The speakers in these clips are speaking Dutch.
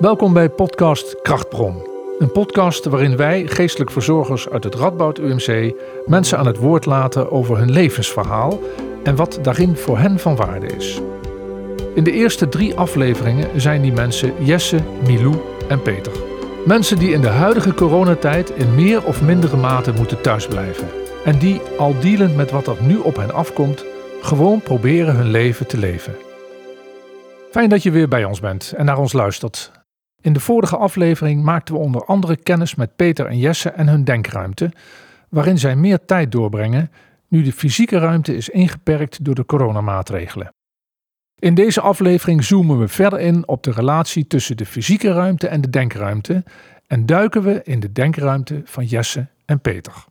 Welkom bij podcast Krachtbron. Een podcast waarin wij, geestelijk verzorgers uit het Radboud UMC, mensen aan het woord laten over hun levensverhaal en wat daarin voor hen van waarde is. In de eerste drie afleveringen zijn die mensen Jesse, Milou en Peter. Mensen die in de huidige coronatijd in meer of mindere mate moeten thuisblijven. En die, al dealend met wat er nu op hen afkomt, gewoon proberen hun leven te leven. Fijn dat je weer bij ons bent en naar ons luistert. In de vorige aflevering maakten we onder andere kennis met Peter en Jesse en hun denkruimte, waarin zij meer tijd doorbrengen nu de fysieke ruimte is ingeperkt door de coronamaatregelen. In deze aflevering zoomen we verder in op de relatie tussen de fysieke ruimte en de denkruimte en duiken we in de denkruimte van Jesse en Peter.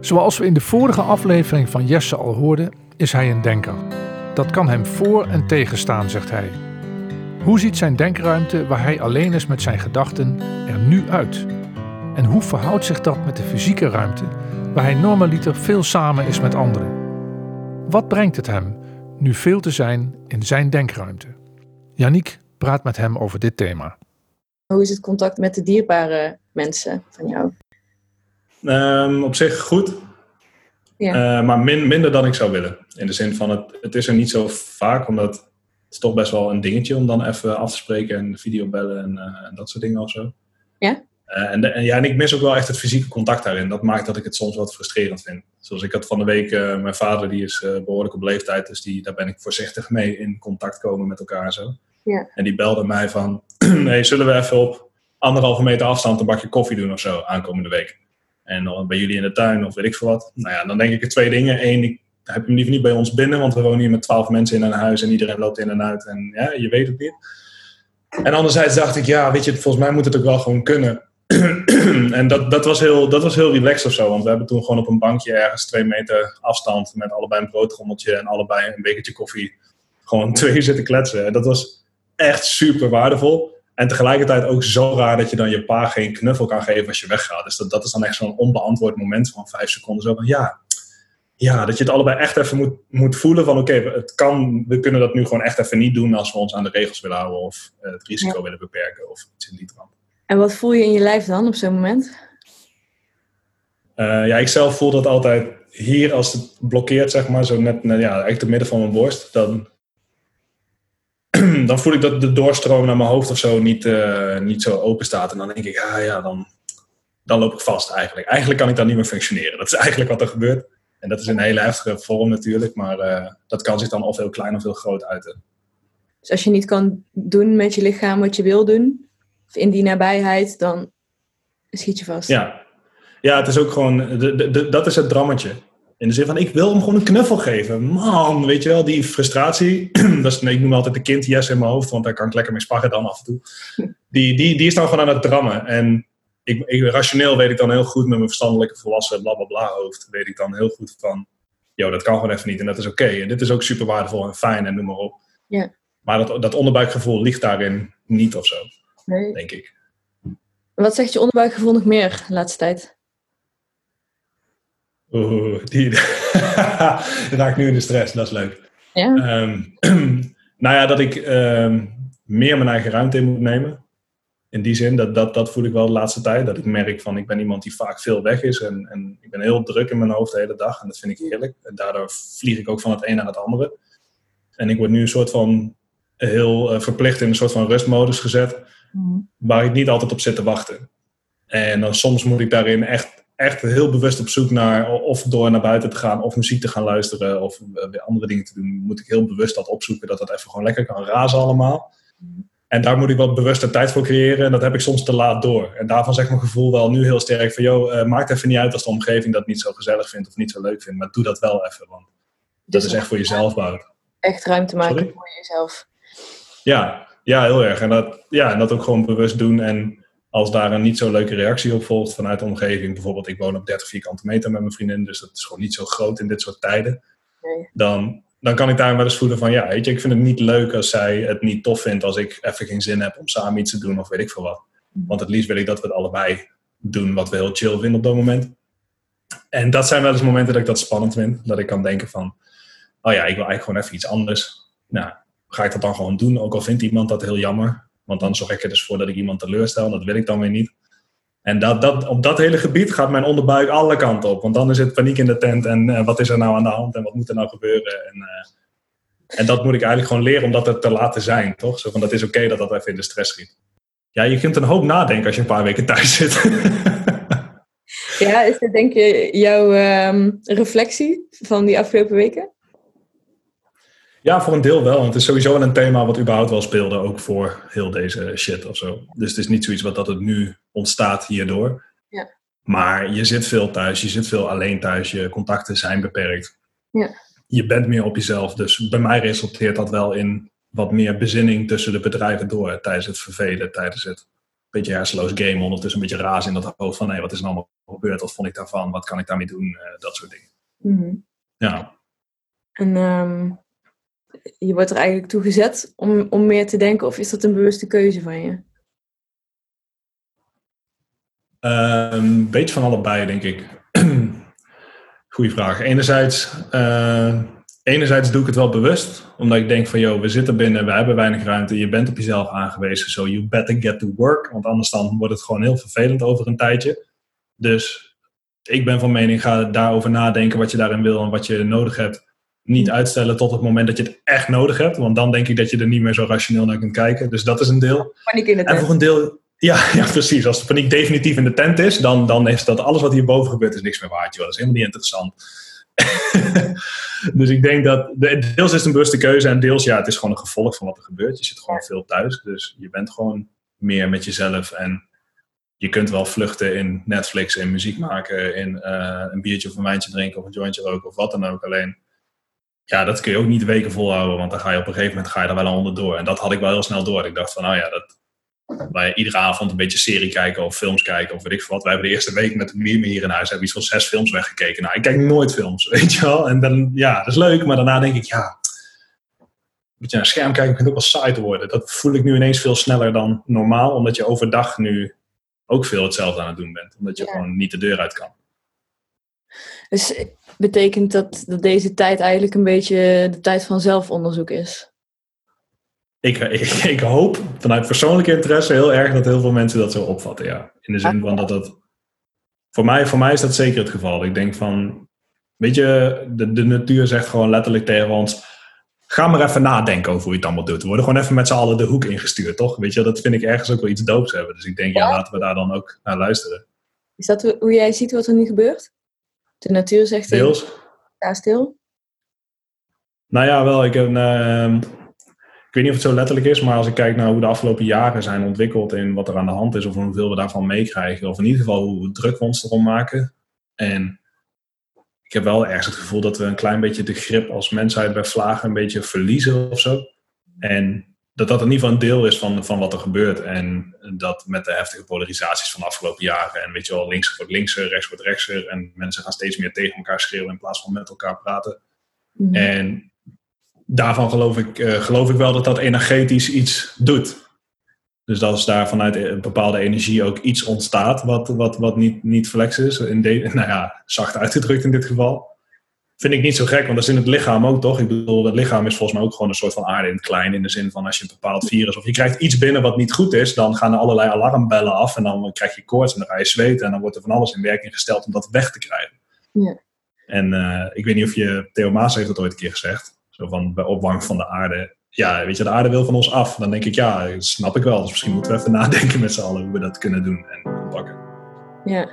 Zoals we in de vorige aflevering van Jesse al hoorden, is hij een denker. Dat kan hem voor en tegenstaan, zegt hij. Hoe ziet zijn denkruimte waar hij alleen is met zijn gedachten er nu uit? En hoe verhoudt zich dat met de fysieke ruimte waar hij normaliter veel samen is met anderen? Wat brengt het hem nu veel te zijn in zijn denkruimte? Yannick praat met hem over dit thema. Hoe is het contact met de dierbare mensen van jou? Um, op zich goed. Ja. Uh, maar min, minder dan ik zou willen. In de zin van, het, het is er niet zo vaak, omdat is toch best wel een dingetje om dan even af te spreken en videobellen en, uh, en dat soort dingen of zo. Ja? Uh, en, de, en, ja, en ik mis ook wel echt het fysieke contact daarin. Dat maakt dat ik het soms wat frustrerend vind. Zoals ik had van de week, mijn vader die is behoorlijk op leeftijd, dus die, daar ben ik voorzichtig mee in contact komen met elkaar en zo. Ja. En die belde mij van, hey, zullen we even op anderhalve meter afstand een bakje koffie doen of zo aankomende week? En dan bij jullie in de tuin of weet ik veel wat. Nou ja, dan denk ik er twee dingen. Eén, ik heb hem liever niet bij ons binnen, want we wonen hier met twaalf mensen in een huis en iedereen loopt in en uit. En ja, je weet het niet. En anderzijds dacht ik, ja, weet je, volgens mij moet het ook wel gewoon kunnen. en dat, dat, was heel, dat was heel relaxed of zo, want we hebben toen gewoon op een bankje ergens twee meter afstand met allebei een broodtrommeltje en allebei een bekertje koffie gewoon twee zitten kletsen. En dat was echt super waardevol. En tegelijkertijd ook zo raar dat je dan je pa geen knuffel kan geven als je weggaat. Dus dat, dat is dan echt zo'n onbeantwoord moment van vijf seconden. Zo van ja, ja, dat je het allebei echt even moet, moet voelen van oké, het kan, we kunnen dat nu gewoon echt even niet doen als we ons aan de regels willen houden of uh, het risico willen beperken of iets in die trant. En wat voel je in je lijf dan op zo'n moment? Uh, ja, ik zelf voel dat altijd hier als het blokkeert, zeg maar, zo net, net ja, eigenlijk het midden van mijn borst. Dan, dan voel ik dat de doorstroom naar mijn hoofd of zo niet, uh, niet zo open staat. En dan denk ik, ah ja, dan, dan loop ik vast eigenlijk. Eigenlijk kan ik dan niet meer functioneren. Dat is eigenlijk wat er gebeurt. En dat is een hele heftige vorm natuurlijk, maar uh, dat kan zich dan of heel klein of heel groot uiten. Dus als je niet kan doen met je lichaam wat je wil doen, of in die nabijheid, dan schiet je vast. Ja, ja het is ook gewoon, de, de, de, dat is het drammetje. In de zin van, ik wil hem gewoon een knuffel geven. Man, weet je wel, die frustratie. dat is, ik noem altijd de kind yes in mijn hoofd, want daar kan ik lekker mee sparren dan af en toe. Die, die, die is dan gewoon aan het drammen. En ik, ik, rationeel weet ik dan heel goed met mijn verstandelijke volwassen bla bla bla hoofd. Weet ik dan heel goed van, joh, dat kan gewoon even niet en dat is oké. En dit is ook super waardevol en fijn en noem maar op. Ja. Maar dat, dat onderbuikgevoel ligt daarin niet of zo, nee. denk ik. Wat zegt je onderbuikgevoel nog meer de laatste tijd? Oeh, die raakt nu in de stress, dat is leuk. Ja. Um, nou ja, dat ik um, meer mijn eigen ruimte in moet nemen. In die zin, dat, dat, dat voel ik wel de laatste tijd. Dat ik merk van, ik ben iemand die vaak veel weg is. En, en ik ben heel druk in mijn hoofd de hele dag. En dat vind ik heerlijk. En daardoor vlieg ik ook van het een naar het andere. En ik word nu een soort van heel uh, verplicht in een soort van rustmodus gezet. Mm. Waar ik niet altijd op zit te wachten. En dan soms moet ik daarin echt echt heel bewust op zoek naar of door naar buiten te gaan, of muziek te gaan luisteren, of weer andere dingen te doen, moet ik heel bewust dat opzoeken, dat dat even gewoon lekker kan razen allemaal. En daar moet ik wat bewuster tijd voor creëren en dat heb ik soms te laat door. En daarvan zegt mijn gevoel wel nu heel sterk van, joh, uh, maakt even niet uit als de omgeving dat niet zo gezellig vindt of niet zo leuk vindt, maar doe dat wel even, want dat is echt voor jezelf bouwen. Echt ruimte maken Sorry? voor jezelf. Ja, ja, heel erg. En dat, ja, en dat ook gewoon bewust doen en als daar een niet zo leuke reactie op volgt vanuit de omgeving, bijvoorbeeld ik woon op 30 vierkante meter met mijn vriendin, dus dat is gewoon niet zo groot in dit soort tijden, Nee. dan, dan kan ik daar wel eens voelen van ja, weet je, ik vind het niet leuk als zij het niet tof vindt als ik even geen zin heb om samen iets te doen of weet ik veel wat. Want het liefst wil ik dat we het allebei doen wat we heel chill vinden op dat moment. En dat zijn wel eens momenten dat ik dat spannend vind, dat ik kan denken van, oh ja, ik wil eigenlijk gewoon even iets anders. Nou, ga ik dat dan gewoon doen, ook al vindt iemand dat heel jammer. Want dan zorg ik er dus voor dat ik iemand teleurstel. Dat wil ik dan weer niet. En dat, dat, op dat hele gebied gaat mijn onderbuik alle kanten op. Want dan is het paniek in de tent. En eh, wat is er nou aan de hand? En wat moet er nou gebeuren? En, uh, en dat moet ik eigenlijk gewoon leren om dat te laten zijn. Toch? Zo van, dat is oké dat dat even in de stress schiet. Ja, je kunt een hoop nadenken als je een paar weken thuis zit. ja, is dat denk je jouw um, reflectie van die afgelopen weken? Ja, voor een deel wel. Want het is sowieso wel een thema wat überhaupt wel speelde, ook voor heel deze shit of zo. Dus het is niet zoiets wat dat het nu ontstaat hierdoor. Ja. Maar je zit veel thuis, je zit veel alleen thuis, je contacten zijn beperkt. Ja. Je bent meer op jezelf. Dus bij mij resulteert dat wel in wat meer bezinning tussen de bedrijven door tijdens het vervelen, tijdens het beetje hersenloos game, ondertussen een beetje raas in dat hoofd van nee, wat is er nou allemaal gebeurd, wat vond ik daarvan, wat kan ik daarmee doen, uh, dat soort dingen. Mm Ja. En um, je wordt er eigenlijk toe gezet om, om meer te denken, of is dat een bewuste keuze van je? Een um, beetje van allebei, denk ik. Goeie vraag. Enerzijds, uh, enerzijds doe ik het wel bewust, omdat ik denk van, joh, we zitten binnen, we hebben weinig ruimte, je bent op jezelf aangewezen, so you better get to work, want anders dan wordt het gewoon heel vervelend over een tijdje. Dus ik ben van mening, ga daarover nadenken wat je daarin wil en wat je nodig hebt. Niet uitstellen tot het moment dat je het echt nodig hebt, want dan denk ik dat je er niet meer zo rationeel naar kunt kijken. Dus dat is een deel. En voor een deel, ja, ja, precies. Als de paniek definitief in de tent is, dan, dan is dat alles wat hierboven gebeurt, is niks meer waard. Joh. Dat is helemaal niet interessant. dus ik denk dat deels is het een bewuste keuze en deels ja, het is gewoon een gevolg van wat er gebeurt. Je zit gewoon veel thuis, dus je bent gewoon meer met jezelf en je kunt wel vluchten in Netflix, in muziek maken, in uh, een biertje of een wijntje drinken of een jointje roken of wat dan ook. Alleen, ja, dat kun je ook niet weken volhouden, want dan ga je op een gegeven moment ga je er wel onderdoor. En dat had ik wel heel snel door. Ik dacht van, nou ja, dat, wij iedere avond een beetje serie kijken of films kijken of weet ik veel wat. Wij hebben de eerste week met een meer hier in huis hebben iets van zes films weggekeken. Nou, ik kijk nooit films, weet je wel. En dan, ja, dat is leuk, maar daarna denk ik, ja, een beetje naar een scherm kijken begint ook wel saai te worden. Dat voel ik nu ineens veel sneller dan normaal, omdat je overdag nu ook veel hetzelfde aan het doen bent. Omdat je Ja. gewoon niet de deur uit kan. Dus betekent dat dat deze tijd eigenlijk een beetje de tijd van zelfonderzoek is? Ik, ik, ik hoop vanuit persoonlijke interesse heel erg dat heel veel mensen dat zo opvatten, ja. In de zin van dat dat... Voor mij, voor mij is dat zeker het geval. Ik denk van... Weet je, de, de natuur zegt gewoon letterlijk tegen ons... Ga maar even nadenken over hoe je het allemaal doet. We worden gewoon even met z'n allen de hoek ingestuurd, toch? Weet je, dat vind ik ergens ook wel iets doops hebben. Dus ik denk, ja, Ja? laten we daar dan ook naar luisteren. Is dat hoe- jij ziet wat er nu gebeurt? De natuur zegt Deels. stil. Nou ja, wel. Ik, heb, ehm, ik weet niet of het zo letterlijk is, maar als ik kijk naar hoe de afgelopen jaren zijn ontwikkeld in wat er aan de hand is, of hoeveel we daarvan meekrijgen, of in ieder geval hoe druk we ons erom maken. En ik heb wel ergens het gevoel dat we een klein beetje de grip als mensheid bij vlagen een beetje verliezen of zo. En dat dat in ieder geval een deel is van, van wat er gebeurt. En dat met de heftige polarisaties van de afgelopen jaren. En weet je wel, links wordt linkser, rechts wordt rechtser. En mensen gaan steeds meer tegen elkaar schreeuwen in plaats van met elkaar praten. Mhm. En daarvan geloof ik, eh, geloof ik wel dat dat energetisch iets doet. Dus dat als daar vanuit een bepaalde energie ook iets ontstaat wat, wat, wat niet, niet flex is, in de, nou ja, zacht uitgedrukt in dit geval, vind ik niet zo gek, want dat is in het lichaam ook toch? Ik bedoel, het lichaam is volgens mij ook gewoon een soort van aarde in het klein, in de zin van als je een bepaald virus of je krijgt iets binnen wat niet goed is, dan gaan er allerlei alarmbellen af en dan krijg je koorts en dan ga je zweten en dan wordt er van alles in werking gesteld om dat weg te krijgen. Ja. En eh, ik weet niet of je, Theo Maas heeft dat ooit een keer gezegd, zo van bij opwarming van de aarde. Ja, weet je, de aarde wil van ons af. Dan denk ik, ja, snap ik wel. Dus misschien moeten we even nadenken met z'n allen hoe we dat kunnen doen en oppakken. Ja.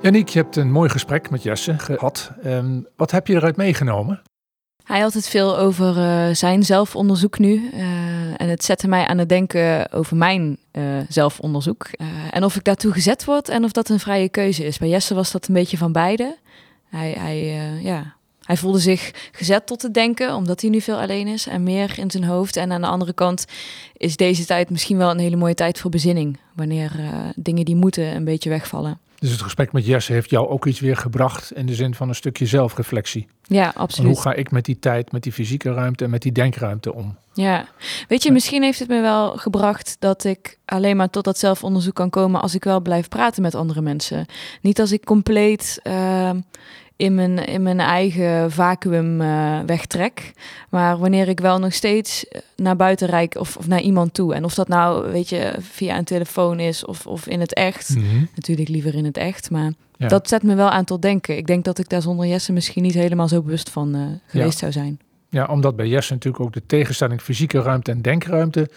Yannick, je hebt een mooi gesprek met Jesse gehad. Ehm, wat heb je eruit meegenomen? Hij had het veel over eh, zijn zelfonderzoek nu. eh, en het zette mij aan het denken over mijn eh, zelfonderzoek. Eh, en of ik daartoe gezet word en of dat een vrije keuze is. Bij Jesse was dat een beetje van beide. Hij, hij, eh, ja, hij voelde zich gezet tot het denken, omdat hij nu veel alleen is en meer in zijn hoofd. En aan de andere kant is deze tijd misschien wel een hele mooie tijd voor bezinning. Wanneer dingen die moeten een beetje wegvallen. Dus het gesprek met Jesse heeft jou ook iets weer gebracht in de zin van een stukje zelfreflectie. Ja, absoluut. hoe ga ik met die tijd, met die fysieke ruimte en met die denkruimte om? Ja, weet je, misschien heeft het me wel gebracht dat ik alleen maar tot dat zelfonderzoek kan komen als ik wel blijf praten met andere mensen. Niet als ik compleet ehm, in, mijn, in mijn eigen vacuüm eh, wegtrek, maar wanneer ik wel nog steeds eh, naar buiten reik of, of naar iemand toe. En of dat nou, weet je, via een telefoon is of, of in het echt. Natuurlijk liever in het echt, maar Ja. dat zet me wel aan tot denken. Ik denk dat ik daar zonder Jesse misschien niet helemaal zo bewust van eh, geweest zou zijn. Ja, omdat bij Jesse natuurlijk ook de tegenstelling fysieke ruimte en denkruimte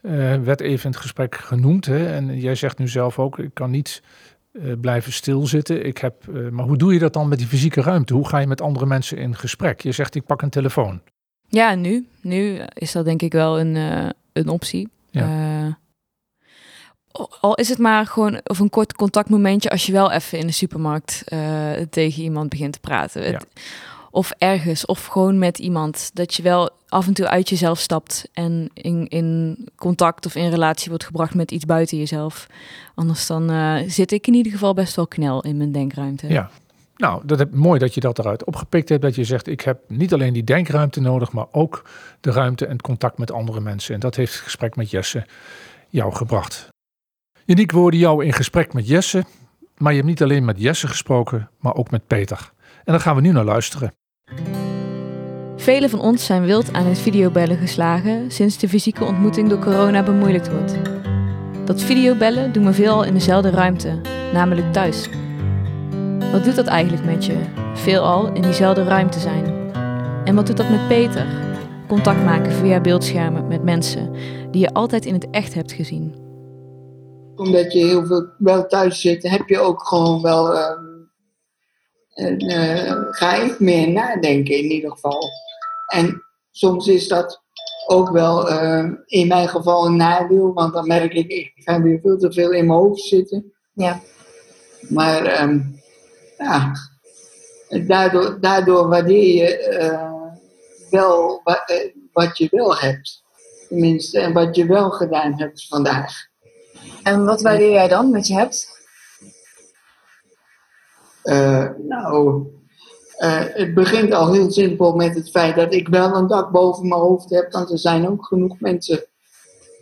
eh, werd even in het gesprek genoemd. Hè? En jij zegt nu zelf ook, ik kan niet eh, blijven stilzitten. Ik heb, maar hoe doe je dat dan met die fysieke ruimte? Hoe ga je met andere mensen in gesprek? Je zegt, ik pak een telefoon. Ja, nu. Nu is dat denk ik wel een, een optie. Ja. Al is het maar gewoon of een kort contactmomentje als je wel even in de supermarkt eh, tegen iemand begint te praten. Het-. Of ergens, of gewoon met iemand. Dat je wel af en toe uit jezelf stapt en in, in contact of in relatie wordt gebracht met iets buiten jezelf. Anders dan eh, zit ik in ieder geval best wel knel in mijn denkruimte. Ja. Nou, dat heb, mooi dat je dat eruit opgepikt hebt. Dat je zegt, ik heb niet alleen die denkruimte nodig, maar ook de ruimte en contact met andere mensen. En dat heeft het gesprek met Jesse jou gebracht. Uniek woorden jou in gesprek met Jesse. Maar je hebt niet alleen met Jesse gesproken, maar ook met Peter. En daar gaan we nu naar luisteren. Velen van ons zijn wild aan het videobellen geslagen sinds de fysieke ontmoeting door corona bemoeilijkt wordt. Dat videobellen doen we veelal in dezelfde ruimte, namelijk thuis. Wat doet dat eigenlijk met je? Veelal in diezelfde ruimte zijn. En wat doet dat met Peter? Contact maken via beeldschermen met mensen die je altijd in het echt hebt gezien. Omdat je heel veel wel thuis zit, heb je ook gewoon wel. ehm, eh, ga ik meer nadenken in ieder geval. En soms is dat ook wel eh, in mijn geval een nadeel, want dan merk ik, ik ga weer veel te veel in mijn hoofd zitten. Ja. Maar ehm, ja, daardoor, daardoor waardeer je eh, wel wa- eh, wat je wel hebt. Tenminste, en wat je wel gedaan hebt vandaag. En wat waardeer jij dan wat je hebt? Eh, nou, eh, het begint al heel simpel met het feit dat ik wel een dak boven mijn hoofd heb. Want er zijn ook genoeg mensen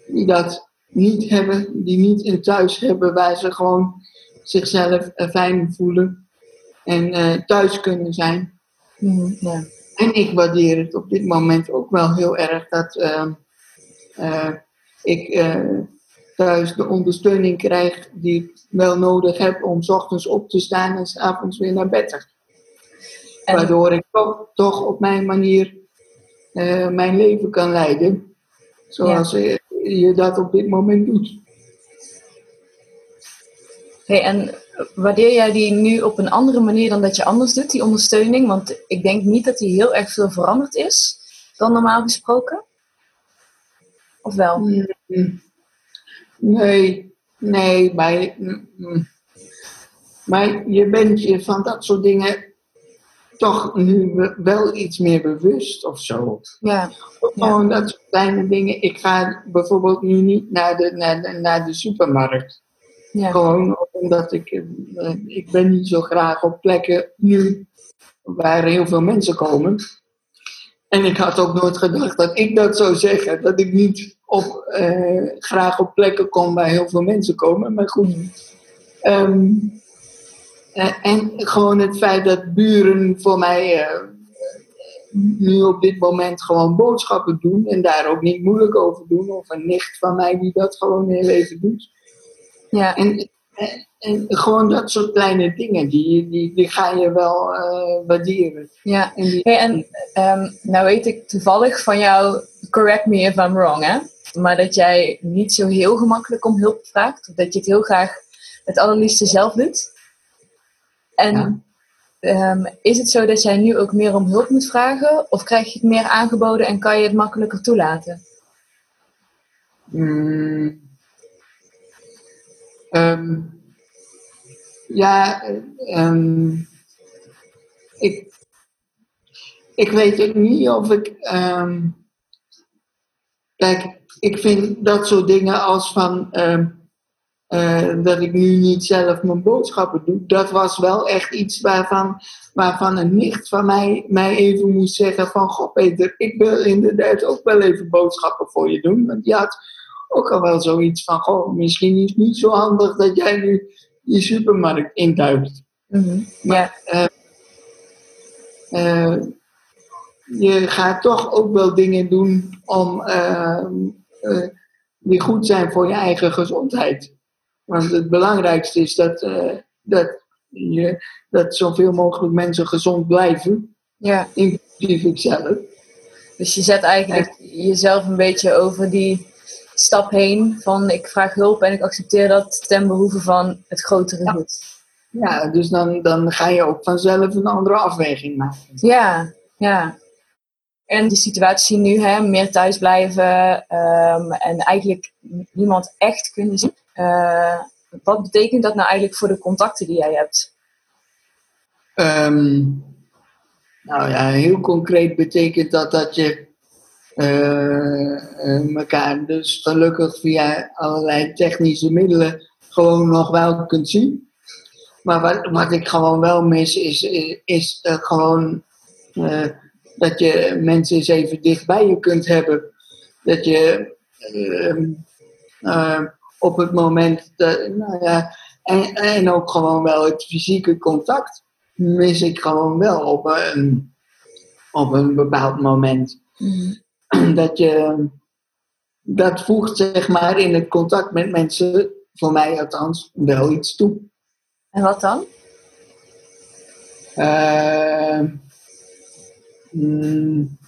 die dat niet hebben, die niet een thuis hebben waar ze gewoon zichzelf eh, fijn voelen en thuis kunnen zijn. Mhm, ja. En ik waardeer het op dit moment ook wel heel erg dat ehm, eh, ik thuis de ondersteuning krijg die ik wel nodig heb om 's ochtends op te staan en 's avonds weer naar bed te gaan. En- Waardoor ik toch, toch op mijn manier eh, mijn leven kan leiden. Zoals eh, je dat op dit moment doet. Hey, en waardeer jij die nu op een andere manier dan dat je anders doet, die ondersteuning? Want ik denk niet dat die heel erg veel veranderd is dan normaal gesproken. Of wel? Mm, Nee, nee, maar, mm, mm. maar je bent je van dat soort dingen toch nu we- wel iets meer bewust of zo. Ja. Gewoon dat soort kleine dingen. Ik ga bijvoorbeeld nu niet naar de, naar de, naar de supermarkt. Ja. Gewoon omdat ik, eh, ik ben niet zo graag op plekken nu waar heel veel mensen komen. En ik had ook nooit gedacht dat ik dat zou zeggen. Dat ik niet op, eh, graag op plekken kom waar heel veel mensen komen. Maar goed. Ehm, eh, en gewoon het feit dat buren voor mij eh, nu op dit moment gewoon boodschappen doen. En daar ook niet moeilijk over doen. Of een nicht van mij die dat gewoon heel even doet. Ja. En, en, en gewoon dat soort kleine dingen, die, die, die ga je wel waarderen. ja. En die, Hey, en ehm, nou weet ik toevallig van jou, correct me if I'm wrong, hè? Maar dat jij niet zo heel gemakkelijk om hulp vraagt. Of dat je het heel graag het allerliefste zelf doet. En Ja. ehm, is het zo dat jij nu ook meer om hulp moet vragen? Of krijg je het meer aangeboden en kan je het makkelijker toelaten? Mm. Ehm, ja, eh, ehm, ik, ik weet ook niet of ik. kijk, ik vind dat soort dingen als van. ehm, eh, dat ik nu niet zelf mijn boodschappen doe. Dat was wel echt iets waarvan, waarvan een nicht van mij mij even moest zeggen van... Goh Peter, ik wil inderdaad ook wel even boodschappen voor je doen. Want die had ook al wel zoiets van... Goh, misschien is het niet zo handig dat jij nu die supermarkt induikt. Mhm. Ja. Eh, je gaat toch ook wel dingen doen om, eh, die goed zijn voor je eigen gezondheid. Want het belangrijkste is dat, eh, dat, je, dat zoveel mogelijk mensen gezond blijven, ja. inclusief ikzelf. Dus je zet eigenlijk jezelf een beetje over die stap heen van ik vraag hulp en ik accepteer dat ten behoeve van het grotere Ja. goed. Ja, dus dan, dan ga je ook vanzelf een andere afweging maken. Ja, ja. En de situatie nu, hè, meer thuisblijven ehm, en eigenlijk niemand echt kunnen zien. Eh, wat betekent dat nou eigenlijk voor de contacten die jij hebt? Ehm, nou ja, heel concreet betekent dat dat je eh, eh, elkaar dus gelukkig via allerlei technische middelen gewoon nog wel kunt zien. Maar wat, wat ik gewoon wel mis is, is, gewoon dat je mensen eens even dicht bij je kunt hebben. Dat je ehm, eh, op het moment, dat, nou ja, en, en ook gewoon wel het fysieke contact mis ik gewoon wel op een, op een bepaald moment. Dat je, dat voegt zeg maar in het contact met mensen, voor mij althans, wel iets toe. En wat dan? Eh, mm,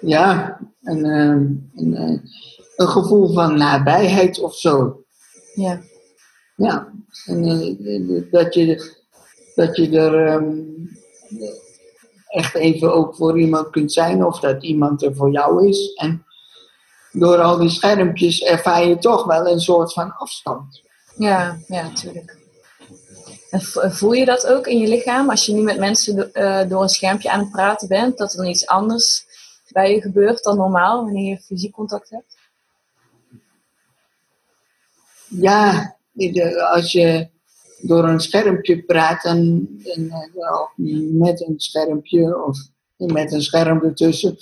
ja, een, eh, een, eh, een gevoel van nabijheid of zo. Ja. Ja, en, eh, dat, je, dat je er ehm, echt even ook voor iemand kunt zijn, of dat iemand er voor jou is. En door al die schermpjes ervaar je toch wel een soort van afstand. Ja, ja, natuurlijk. Voel je dat ook in je lichaam als je nu met mensen eh, door een schermpje aan het praten bent, dat er iets anders bij je gebeurt dan normaal wanneer je fysiek contact hebt? Ja, als je door een schermpje praat, en, en, eh, met een schermpje of met een scherm ertussen,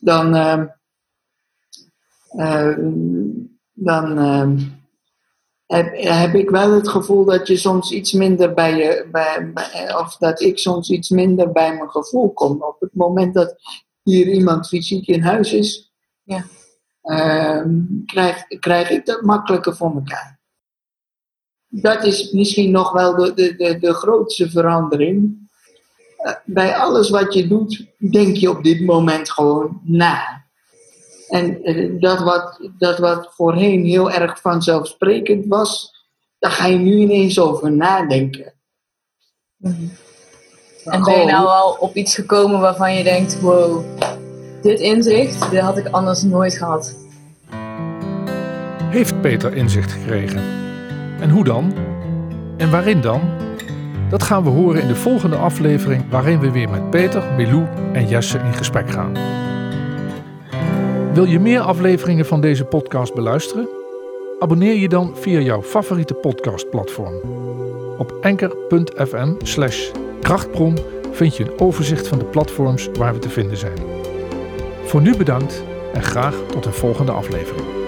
dan, ehm, eh, dan ehm, heb, heb ik wel het gevoel dat je soms iets minder bij je, bij, bij- of dat ik soms iets minder bij mijn gevoel kom. Op het moment dat hier iemand fysiek in huis is, Ja. ehm, krijg, krijg ik dat makkelijker voor elkaar. Dat is misschien nog wel de, de, de, de grootste verandering. Eh, bij alles wat je doet, denk je op dit moment gewoon na. En eh, dat, wat, dat wat voorheen heel erg vanzelfsprekend was, daar ga je nu ineens over nadenken. En ben je nou al op iets gekomen waarvan je denkt, wow, dit inzicht, dit had ik anders nooit gehad. Heeft Peter inzicht gekregen? En hoe dan? En waarin dan? Dat gaan we horen in de volgende aflevering, waarin we weer met Peter, Milou en Jesse in gesprek gaan. Wil je meer afleveringen van deze podcast beluisteren? Abonneer je dan via jouw favoriete podcastplatform. Op anchor.fm slash krachtbron vind je een overzicht van de platforms waar we te vinden zijn. Voor nu bedankt en graag tot een volgende aflevering.